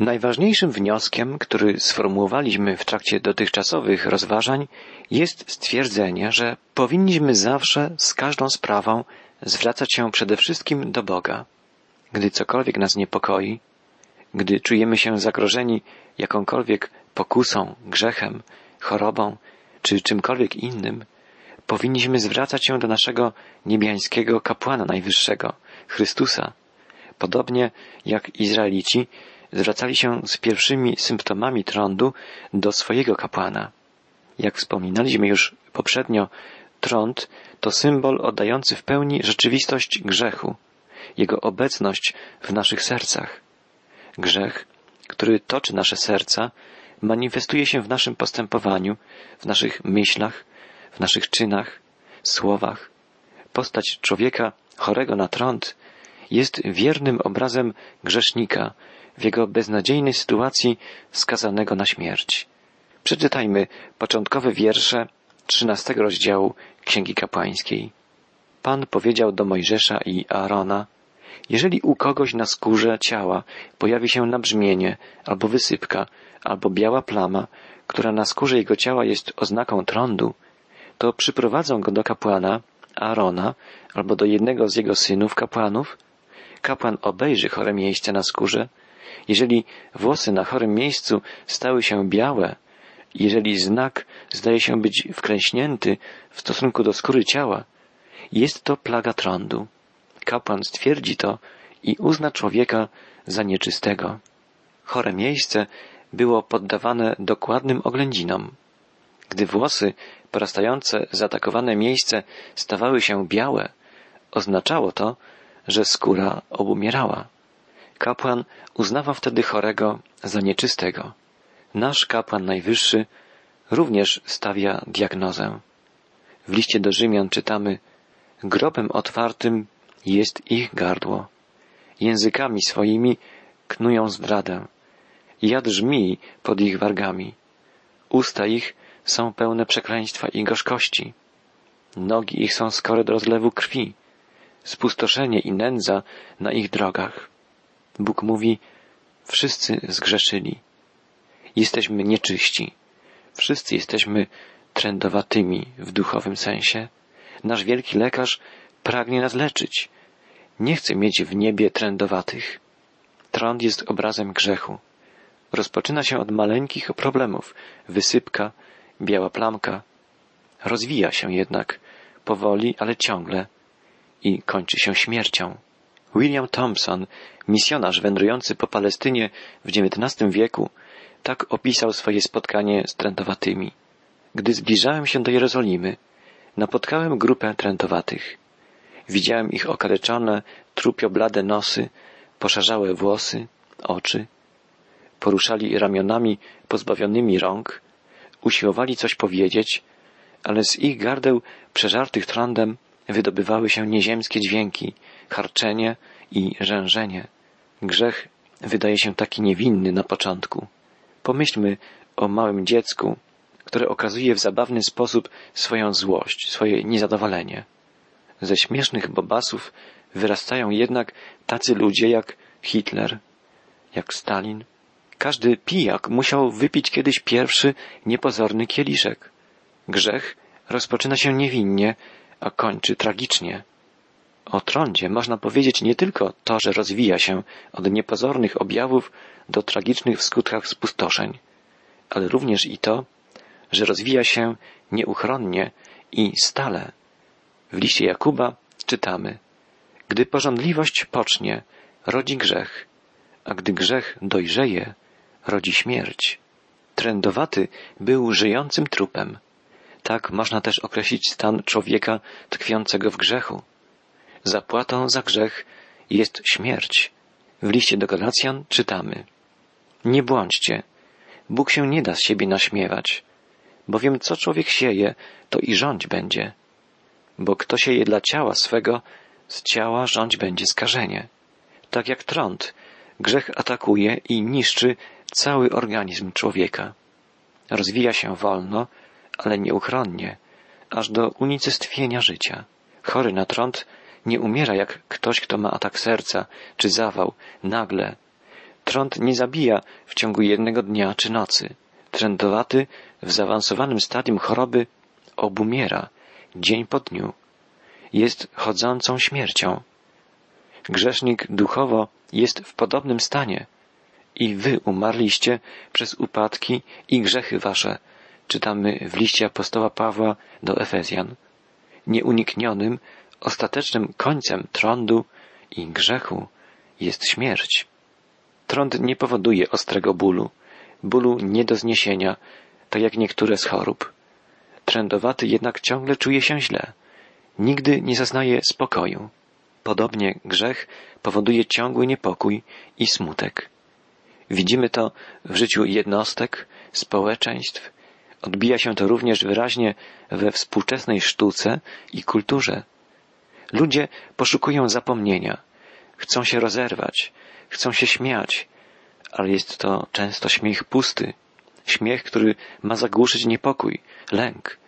Najważniejszym wnioskiem, który sformułowaliśmy w trakcie dotychczasowych rozważań, jest stwierdzenie, że powinniśmy zawsze z każdą sprawą zwracać się przede wszystkim do Boga. Gdy cokolwiek nas niepokoi, gdy czujemy się zagrożeni jakąkolwiek pokusą, grzechem, chorobą czy czymkolwiek innym, powinniśmy zwracać się do naszego niebiańskiego kapłana najwyższego, Chrystusa. Podobnie jak Izraelici zwracali się z pierwszymi symptomami trądu do swojego kapłana. Jak wspominaliśmy już poprzednio, trąd to symbol oddający w pełni rzeczywistość grzechu, jego obecność w naszych sercach. Grzech, który toczy nasze serca, manifestuje się w naszym postępowaniu, w naszych myślach, w naszych czynach, słowach. Postać człowieka chorego na trąd jest wiernym obrazem grzesznika w jego beznadziejnej sytuacji skazanego na śmierć. Przeczytajmy początkowe wiersze trzynastego rozdziału Księgi Kapłańskiej. Pan powiedział do Mojżesza i Aarona, jeżeli u kogoś na skórze ciała pojawi się nabrzmienie, albo wysypka, albo biała plama, która na skórze jego ciała jest oznaką trądu, to przyprowadzą go do kapłana, Aarona, albo do jednego z jego synów kapłanów. Kapłan obejrzy chore miejsce na skórze. Jeżeli włosy na chorym miejscu stały się białe, jeżeli znak zdaje się być wklęśnięty w stosunku do skóry ciała, jest to plaga trądu. Kapłan stwierdzi to i uzna człowieka za nieczystego. Chore miejsce było poddawane dokładnym oględzinom. Gdy włosy porastające zaatakowane miejsce stawały się białe, oznaczało to, że skóra obumierała. Kapłan uznawał wtedy chorego za nieczystego. Nasz kapłan najwyższy również stawia diagnozę. W liście do Rzymian czytamy Grobem otwartym jest ich gardło. Językami swoimi knują zdradę. Jad żmi pod ich wargami. Usta ich są pełne przekleństwa i gorzkości. Nogi ich są skore do rozlewu krwi. Spustoszenie i nędza na ich drogach. Bóg mówi, wszyscy zgrzeszyli. Jesteśmy nieczyści. Wszyscy jesteśmy trędowatymi w duchowym sensie. Nasz wielki lekarz pragnie nas leczyć. Nie chce mieć w niebie trędowatych. Trąd jest obrazem grzechu. Rozpoczyna się od maleńkich problemów, wysypka, biała plamka. Rozwija się jednak, powoli, ale ciągle i kończy się śmiercią. William Thompson, misjonarz wędrujący po Palestynie w XIX wieku, tak opisał swoje spotkanie z trętowatymi. Gdy zbliżałem się do Jerozolimy, napotkałem grupę trętowatych. Widziałem ich okaleczone, trupio blade nosy, poszarzałe włosy, oczy. Poruszali ramionami pozbawionymi rąk, usiłowali coś powiedzieć, ale z ich gardeł przeżartych trądem wydobywały się nieziemskie dźwięki, harczenie i rzężenie. Grzech wydaje się taki niewinny na początku. Pomyślmy o małym dziecku, które okazuje w zabawny sposób swoją złość, swoje niezadowolenie. Ze śmiesznych bobasów wyrastają jednak tacy ludzie jak Hitler, jak Stalin. Każdy pijak musiał wypić kiedyś pierwszy niepozorny kieliszek. Grzech rozpoczyna się niewinnie, a kończy tragicznie. O trądzie można powiedzieć nie tylko to, że rozwija się od niepozornych objawów do tragicznych w skutkach spustoszeń, ale również i to, że rozwija się nieuchronnie i stale. W liście Jakuba czytamy Gdy porządliwość pocznie, rodzi grzech, a gdy grzech dojrzeje, rodzi śmierć. Trędowaty był żyjącym trupem. Tak można też określić stan człowieka tkwiącego w grzechu. Zapłatą za grzech jest śmierć. W liście do Galacjan czytamy Nie błądźcie. Bóg się nie da z siebie naśmiewać, bowiem co człowiek sieje, to i rządź będzie. Bo kto sieje dla ciała swego, z ciała rządź będzie skażenie. Tak jak trąd, grzech atakuje i niszczy cały organizm człowieka. Rozwija się wolno, ale nieuchronnie, aż do unicestwienia życia. Chory na trąd nie umiera jak ktoś, kto ma atak serca czy zawał, nagle. Trąd nie zabija w ciągu jednego dnia czy nocy. Trędowaty w zaawansowanym stadium choroby obumiera dzień po dniu. Jest chodzącą śmiercią. Grzesznik duchowo jest w podobnym stanie. I wy umarliście przez upadki i grzechy wasze, czytamy w liście apostoła Pawła do Efezjan. Nieuniknionym, ostatecznym końcem trądu i grzechu jest śmierć. Trąd nie powoduje ostrego bólu, bólu nie do zniesienia, tak jak niektóre z chorób. Trędowaty jednak ciągle czuje się źle. Nigdy nie zaznaje spokoju. Podobnie grzech powoduje ciągły niepokój i smutek. Widzimy to w życiu jednostek, społeczeństw. Odbija się to również wyraźnie we współczesnej sztuce i kulturze. Ludzie poszukują zapomnienia, chcą się rozerwać, chcą się śmiać, ale jest to często śmiech pusty, śmiech, który ma zagłuszyć niepokój, lęk.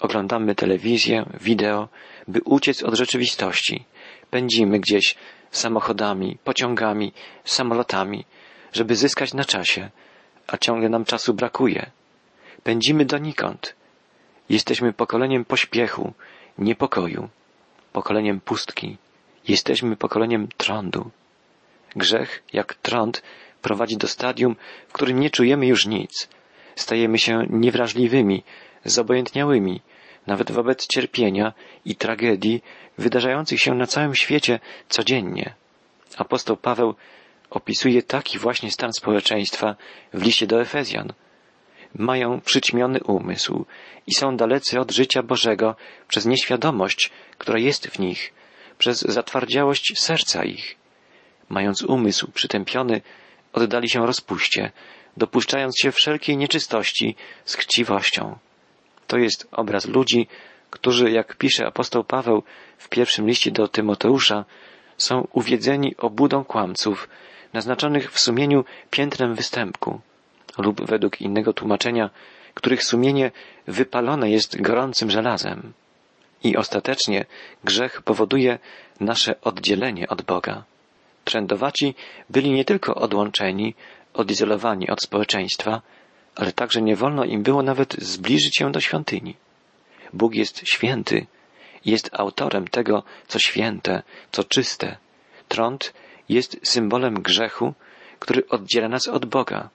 Oglądamy telewizję, wideo, by uciec od rzeczywistości. Pędzimy gdzieś samochodami, pociągami, samolotami, żeby zyskać na czasie, a ciągle nam czasu brakuje. Pędzimy donikąd. Jesteśmy pokoleniem pośpiechu, niepokoju, pokoleniem pustki. Jesteśmy pokoleniem trądu. Grzech, jak trąd, prowadzi do stadium, w którym nie czujemy już nic. Stajemy się niewrażliwymi, zobojętniałymi, nawet wobec cierpienia i tragedii wydarzających się na całym świecie codziennie. Apostoł Paweł opisuje taki właśnie stan społeczeństwa w liście do Efezjan. Mają przyćmiony umysł i są dalecy od życia Bożego przez nieświadomość, która jest w nich, przez zatwardziałość serca ich. Mając umysł przytępiony, oddali się rozpuście, dopuszczając się wszelkiej nieczystości z chciwością. To jest obraz ludzi, którzy, jak pisze apostoł Paweł w pierwszym liście do Tymoteusza, są uwiedzeni obudą kłamców, naznaczonych w sumieniu piętnem występku, lub według innego tłumaczenia, których sumienie wypalone jest gorącym żelazem. I ostatecznie grzech powoduje nasze oddzielenie od Boga. Trędowaci byli nie tylko odłączeni, odizolowani od społeczeństwa, ale także nie wolno im było nawet zbliżyć się do świątyni. Bóg jest święty, jest autorem tego, co święte, co czyste. Trąd jest symbolem grzechu, który oddziela nas od Boga.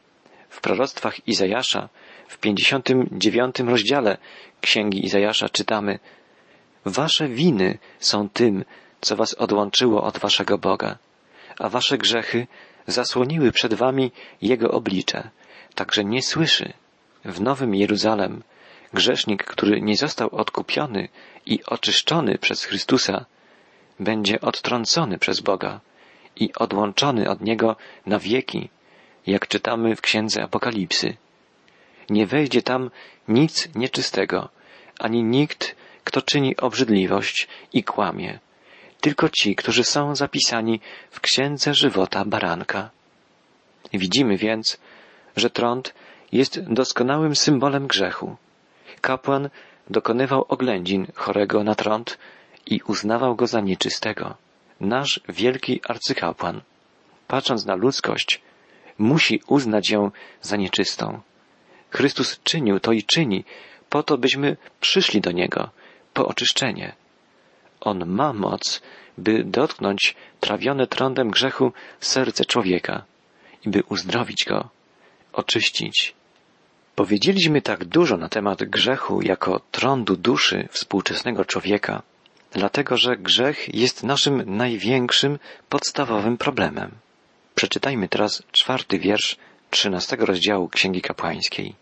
W proroctwach Izajasza, w 59 rozdziale Księgi Izajasza czytamy Wasze winy są tym, co was odłączyło od waszego Boga, a wasze grzechy zasłoniły przed wami Jego oblicze, także nie słyszy. W Nowym Jeruzalem grzesznik, który nie został odkupiony i oczyszczony przez Chrystusa, będzie odtrącony przez Boga i odłączony od Niego na wieki, jak czytamy w Księdze Apokalipsy. Nie wejdzie tam nic nieczystego, ani nikt, kto czyni obrzydliwość i kłamie, tylko ci, którzy są zapisani w Księdze Żywota Baranka. Widzimy więc, że trąd jest doskonałym symbolem grzechu. Kapłan dokonywał oględzin chorego na trąd i uznawał go za nieczystego. Nasz wielki arcykapłan, patrząc na ludzkość, musi uznać ją za nieczystą. Chrystus czynił to i czyni, po to byśmy przyszli do Niego, po oczyszczenie. On ma moc, by dotknąć trawione trądem grzechu serce człowieka i by uzdrowić go, oczyścić. Powiedzieliśmy tak dużo na temat grzechu jako trądu duszy współczesnego człowieka, dlatego że grzech jest naszym największym, podstawowym problemem. Przeczytajmy teraz czwarty wiersz trzynastego rozdziału Księgi Kapłańskiej.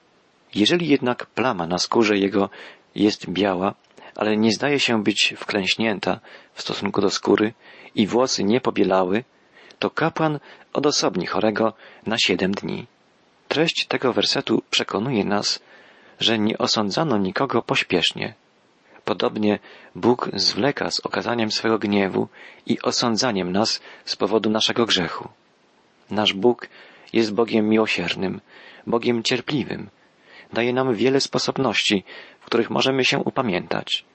Jeżeli jednak plama na skórze jego jest biała, ale nie zdaje się być wklęśnięta w stosunku do skóry i włosy nie pobielały, to kapłan odosobni chorego na siedem dni. Treść tego wersetu przekonuje nas, że nie osądzano nikogo pośpiesznie. Podobnie Bóg zwleka z okazaniem swego gniewu i osądzaniem nas z powodu naszego grzechu. Nasz Bóg jest Bogiem miłosiernym, Bogiem cierpliwym. Daje nam wiele sposobności, w których możemy się upamiętać.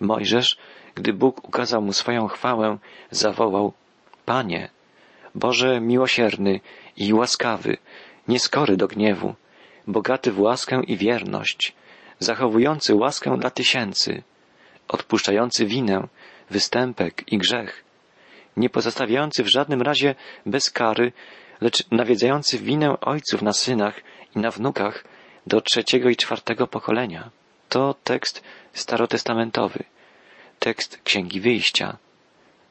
Mojżesz, gdy Bóg ukazał mu swoją chwałę, zawołał Panie, Boże miłosierny i łaskawy, nieskory do gniewu, bogaty w łaskę i wierność, zachowujący łaskę dla tysięcy, odpuszczający winę, występek i grzech, nie pozostawiający w żadnym razie bez kary, lecz nawiedzający winę ojców na synach i na wnukach do trzeciego i czwartego pokolenia. To tekst starotestamentowy, tekst Księgi Wyjścia.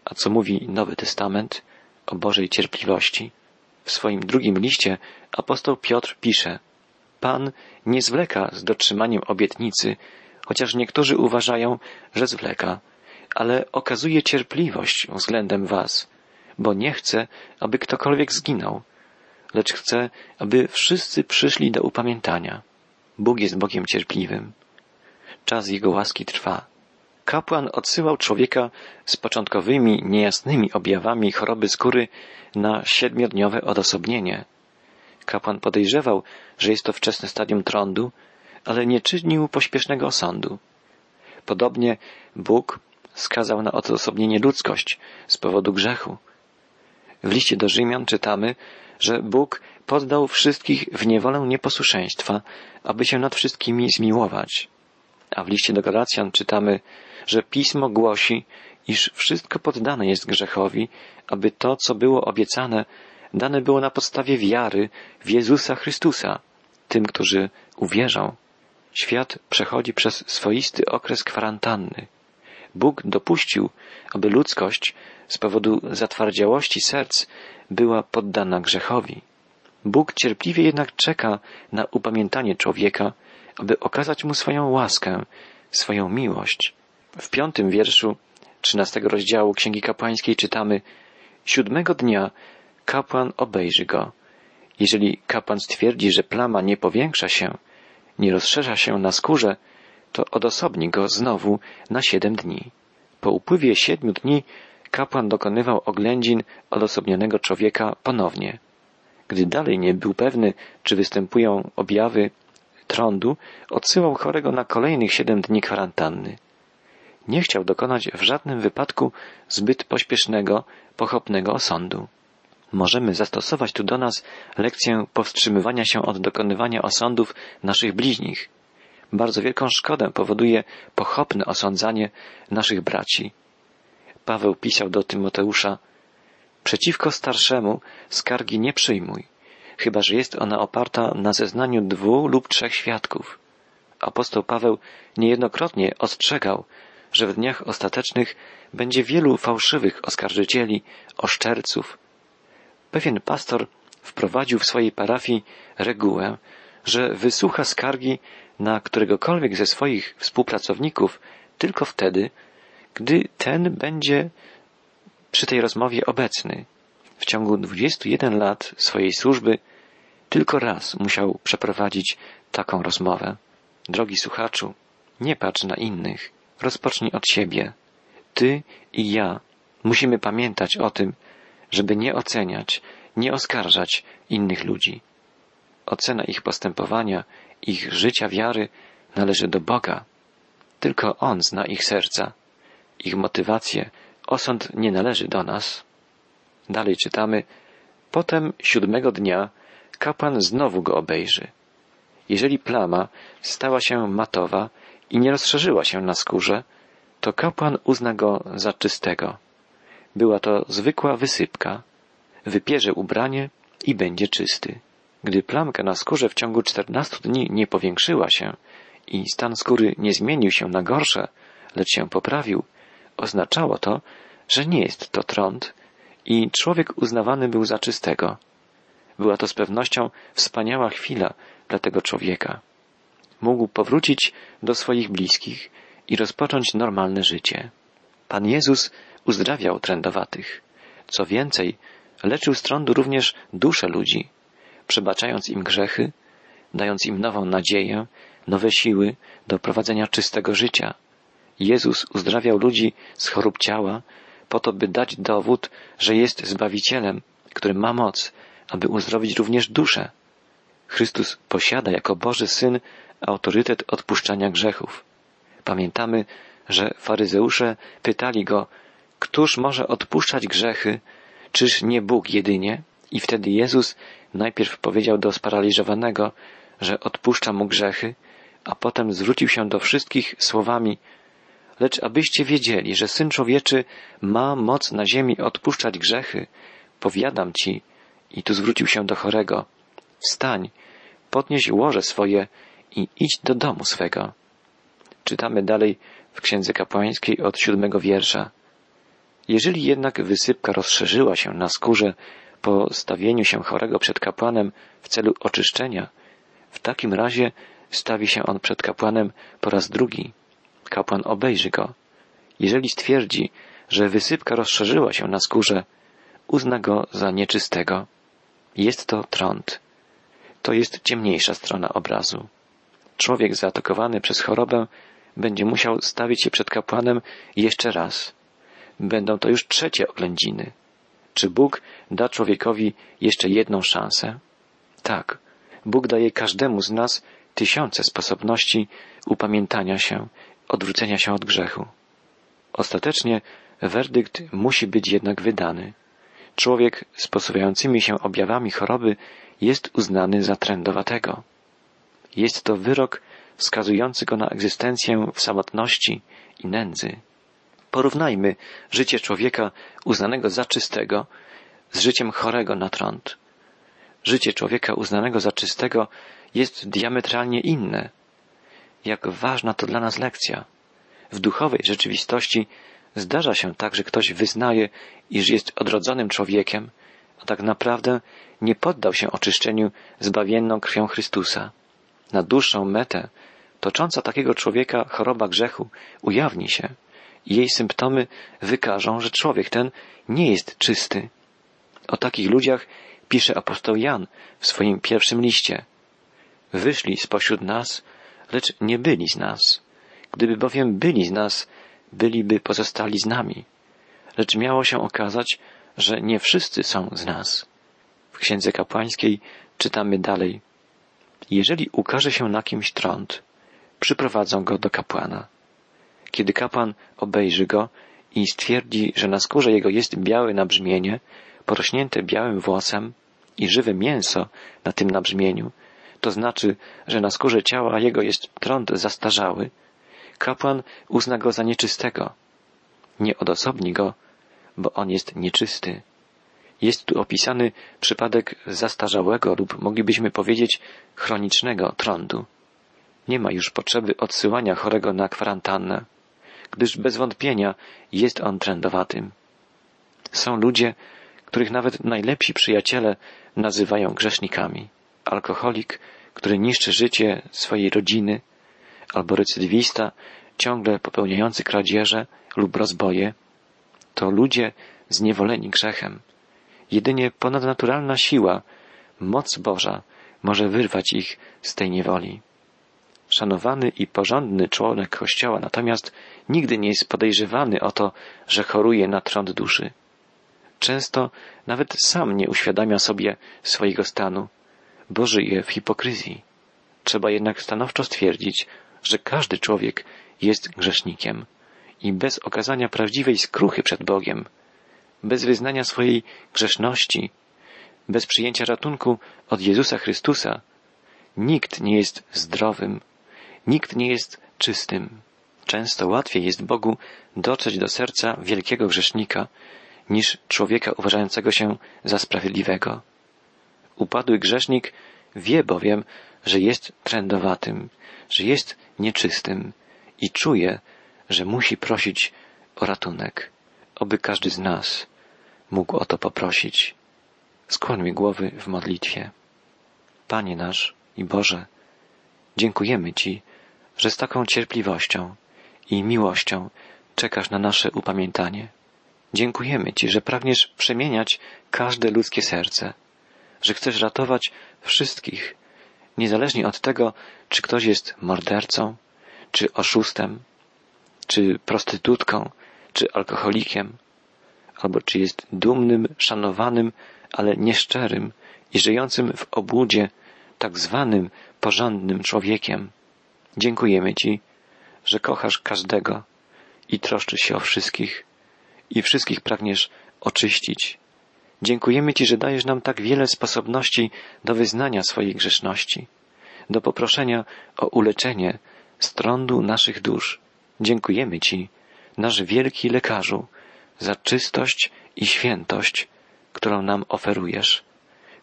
A co mówi Nowy Testament o Bożej cierpliwości? W swoim drugim liście apostoł Piotr pisze Pan nie zwleka z dotrzymaniem obietnicy, chociaż niektórzy uważają, że zwleka, ale okazuje cierpliwość względem was, bo nie chce, aby ktokolwiek zginął, lecz chce, aby wszyscy przyszli do upamiętania. Bóg jest Bogiem cierpliwym. Czas Jego łaski trwa. Kapłan odsyłał człowieka z początkowymi, niejasnymi objawami choroby skóry na siedmiodniowe odosobnienie. Kapłan podejrzewał, że jest to wczesne stadium trądu, ale nie czynił pośpiesznego osądu. Podobnie Bóg skazał na odosobnienie ludzkość z powodu grzechu. W liście do Rzymian czytamy, że Bóg poddał wszystkich w niewolę nieposłuszeństwa, aby się nad wszystkimi zmiłować. A w liście do Galacjan czytamy, że Pismo głosi, iż wszystko poddane jest grzechowi, aby to, co było obiecane, dane było na podstawie wiary w Jezusa Chrystusa, tym, którzy uwierzą. Świat przechodzi przez swoisty okres kwarantanny. Bóg dopuścił, aby ludzkość z powodu zatwardziałości serc była poddana grzechowi. Bóg cierpliwie jednak czeka na upamiętanie człowieka, aby okazać mu swoją łaskę, swoją miłość. W piątym wierszu trzynastego rozdziału Księgi Kapłańskiej czytamy Siódmego dnia kapłan obejrzy go. Jeżeli kapłan stwierdzi, że plama nie powiększa się, nie rozszerza się na skórze, to odosobni go znowu na siedem dni. Po upływie siedmiu dni kapłan dokonywał oględzin odosobnionego człowieka ponownie. Gdy dalej nie był pewny, czy występują objawy trądu, odsyłał chorego na kolejnych siedem dni kwarantanny. Nie chciał dokonać w żadnym wypadku zbyt pośpiesznego, pochopnego osądu. Możemy zastosować tu do nas lekcję powstrzymywania się od dokonywania osądów naszych bliźnich. Bardzo wielką szkodę powoduje pochopne osądzanie naszych braci. Paweł pisał do Tymoteusza Przeciwko starszemu skargi nie przyjmuj, chyba że jest ona oparta na zeznaniu dwóch lub trzech świadków. Apostoł Paweł niejednokrotnie ostrzegał, że w dniach ostatecznych będzie wielu fałszywych oskarżycieli, oszczerców. Pewien pastor wprowadził w swojej parafii regułę, że wysłucha skargi na któregokolwiek ze swoich współpracowników tylko wtedy, gdy ten będzie przy tej rozmowie obecny. W ciągu 21 lat swojej służby tylko raz musiał przeprowadzić taką rozmowę. Drogi słuchaczu, nie patrz na innych, rozpocznij od siebie. Ty i ja musimy pamiętać o tym, żeby nie oceniać, nie oskarżać innych ludzi. Ocena ich postępowania, ich życia wiary należy do Boga. Tylko On zna ich serca, ich motywacje. Osąd nie należy do nas. Dalej czytamy, potem siódmego dnia kapłan znowu go obejrzy. Jeżeli plama stała się matowa i nie rozszerzyła się na skórze, to kapłan uzna go za czystego. Była to zwykła wysypka. Wypierze ubranie i będzie czysty. Gdy plamka na skórze w ciągu czternastu dni nie powiększyła się i stan skóry nie zmienił się na gorsze, lecz się poprawił, oznaczało to, że nie jest to trąd i człowiek uznawany był za czystego. Była to z pewnością wspaniała chwila dla tego człowieka. Mógł powrócić do swoich bliskich i rozpocząć normalne życie. Pan Jezus uzdrawiał trędowatych. Co więcej, leczył z trądu również dusze ludzi, przebaczając im grzechy, dając im nową nadzieję, nowe siły do prowadzenia czystego życia. Jezus uzdrawiał ludzi z chorób ciała, po to, by dać dowód, że jest Zbawicielem, który ma moc, aby uzdrowić również duszę. Chrystus posiada jako Boży Syn autorytet odpuszczania grzechów. Pamiętamy, że faryzeusze pytali go, któż może odpuszczać grzechy, czyż nie Bóg jedynie? I wtedy Jezus najpierw powiedział do sparaliżowanego, że odpuszcza mu grzechy, a potem zwrócił się do wszystkich słowami Lecz abyście wiedzieli, że Syn Człowieczy ma moc na ziemi odpuszczać grzechy, powiadam ci, i tu zwrócił się do chorego, wstań, podnieś łoże swoje i idź do domu swego. Czytamy dalej w Księdze Kapłańskiej od siódmego wiersza. Jeżeli jednak wysypka rozszerzyła się na skórze po stawieniu się chorego przed kapłanem w celu oczyszczenia, w takim razie stawi się on przed kapłanem po raz drugi. Kapłan obejrzy go. Jeżeli stwierdzi, że wysypka rozszerzyła się na skórze, uzna go za nieczystego. Jest to trąd. To jest ciemniejsza strona obrazu. Człowiek zaatakowany przez chorobę będzie musiał stawić się przed kapłanem jeszcze raz. Będą to już trzecie oględziny. Czy Bóg da człowiekowi jeszcze jedną szansę? Tak. Bóg daje każdemu z nas tysiące sposobności upamiętania się, odwrócenia się od grzechu. Ostatecznie werdykt musi być jednak wydany. Człowiek z posuwającymi się objawami choroby jest uznany za trędowatego. Jest to wyrok wskazujący go na egzystencję w samotności i nędzy. Porównajmy życie człowieka uznanego za czystego z życiem chorego na trąd. Życie człowieka uznanego za czystego jest diametralnie inne. Jak ważna to dla nas lekcja. W duchowej rzeczywistości zdarza się tak, że ktoś wyznaje, iż jest odrodzonym człowiekiem, a tak naprawdę nie poddał się oczyszczeniu zbawienną krwią Chrystusa. Na dłuższą metę tocząca takiego człowieka choroba grzechu ujawni się jej symptomy wykażą, że człowiek ten nie jest czysty. O takich ludziach pisze apostoł Jan w swoim pierwszym liście. Wyszli spośród nas, lecz nie byli z nas. Gdyby bowiem byli z nas, byliby pozostali z nami. Lecz miało się okazać, że nie wszyscy są z nas. W Księdze Kapłańskiej czytamy dalej. Jeżeli ukaże się na kimś trąd, przyprowadzą go do kapłana. Kiedy kapłan obejrzy go i stwierdzi, że na skórze jego jest białe nabrzmienie, porośnięte białym włosem i żywe mięso na tym nabrzmieniu, to znaczy, że na skórze ciała jego jest trąd zastarzały, kapłan uzna go za nieczystego. Nie odosobni go, bo on jest nieczysty. Jest tu opisany przypadek zastarzałego lub moglibyśmy powiedzieć chronicznego trądu. Nie ma już potrzeby odsyłania chorego na kwarantannę, gdyż bez wątpienia jest on trędowatym. Są ludzie, których nawet najlepsi przyjaciele nazywają grzesznikami. Alkoholik, który niszczy życie swojej rodziny, albo recydywista, ciągle popełniający kradzieże lub rozboje, to ludzie zniewoleni grzechem. Jedynie ponadnaturalna siła, moc Boża może wyrwać ich z tej niewoli. Szanowany i porządny członek Kościoła natomiast nigdy nie jest podejrzewany o to, że choruje na trąd duszy. Często nawet sam nie uświadamia sobie swojego stanu, bo żyje w hipokryzji. Trzeba jednak stanowczo stwierdzić, że każdy człowiek jest grzesznikiem i bez okazania prawdziwej skruchy przed Bogiem, bez wyznania swojej grzeszności, bez przyjęcia ratunku od Jezusa Chrystusa, nikt nie jest zdrowym, nikt nie jest czystym. Często łatwiej jest Bogu dotrzeć do serca wielkiego grzesznika, niż człowieka uważającego się za sprawiedliwego. Upadły grzesznik wie bowiem, że jest trędowatym, że jest nieczystym i czuje, że musi prosić o ratunek, oby każdy z nas mógł o to poprosić. Skłoń głowy w modlitwie. Panie nasz i Boże, dziękujemy Ci, że z taką cierpliwością i miłością czekasz na nasze upamiętanie. Dziękujemy Ci, że pragniesz przemieniać każde ludzkie serce, że chcesz ratować wszystkich, niezależnie od tego, czy ktoś jest mordercą, czy oszustem, czy prostytutką, czy alkoholikiem, albo czy jest dumnym, szanowanym, ale nieszczerym i żyjącym w obłudzie, tak zwanym porządnym człowiekiem. Dziękujemy Ci, że kochasz każdego i troszczysz się o wszystkich i wszystkich pragniesz oczyścić. Dziękujemy Ci, że dajesz nam tak wiele sposobności do wyznania swojej grzeszności, do poproszenia o uleczenie strądu naszych dusz. Dziękujemy Ci, nasz wielki lekarzu, za czystość i świętość, którą nam oferujesz,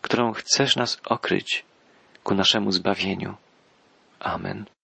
którą chcesz nas okryć ku naszemu zbawieniu. Amen.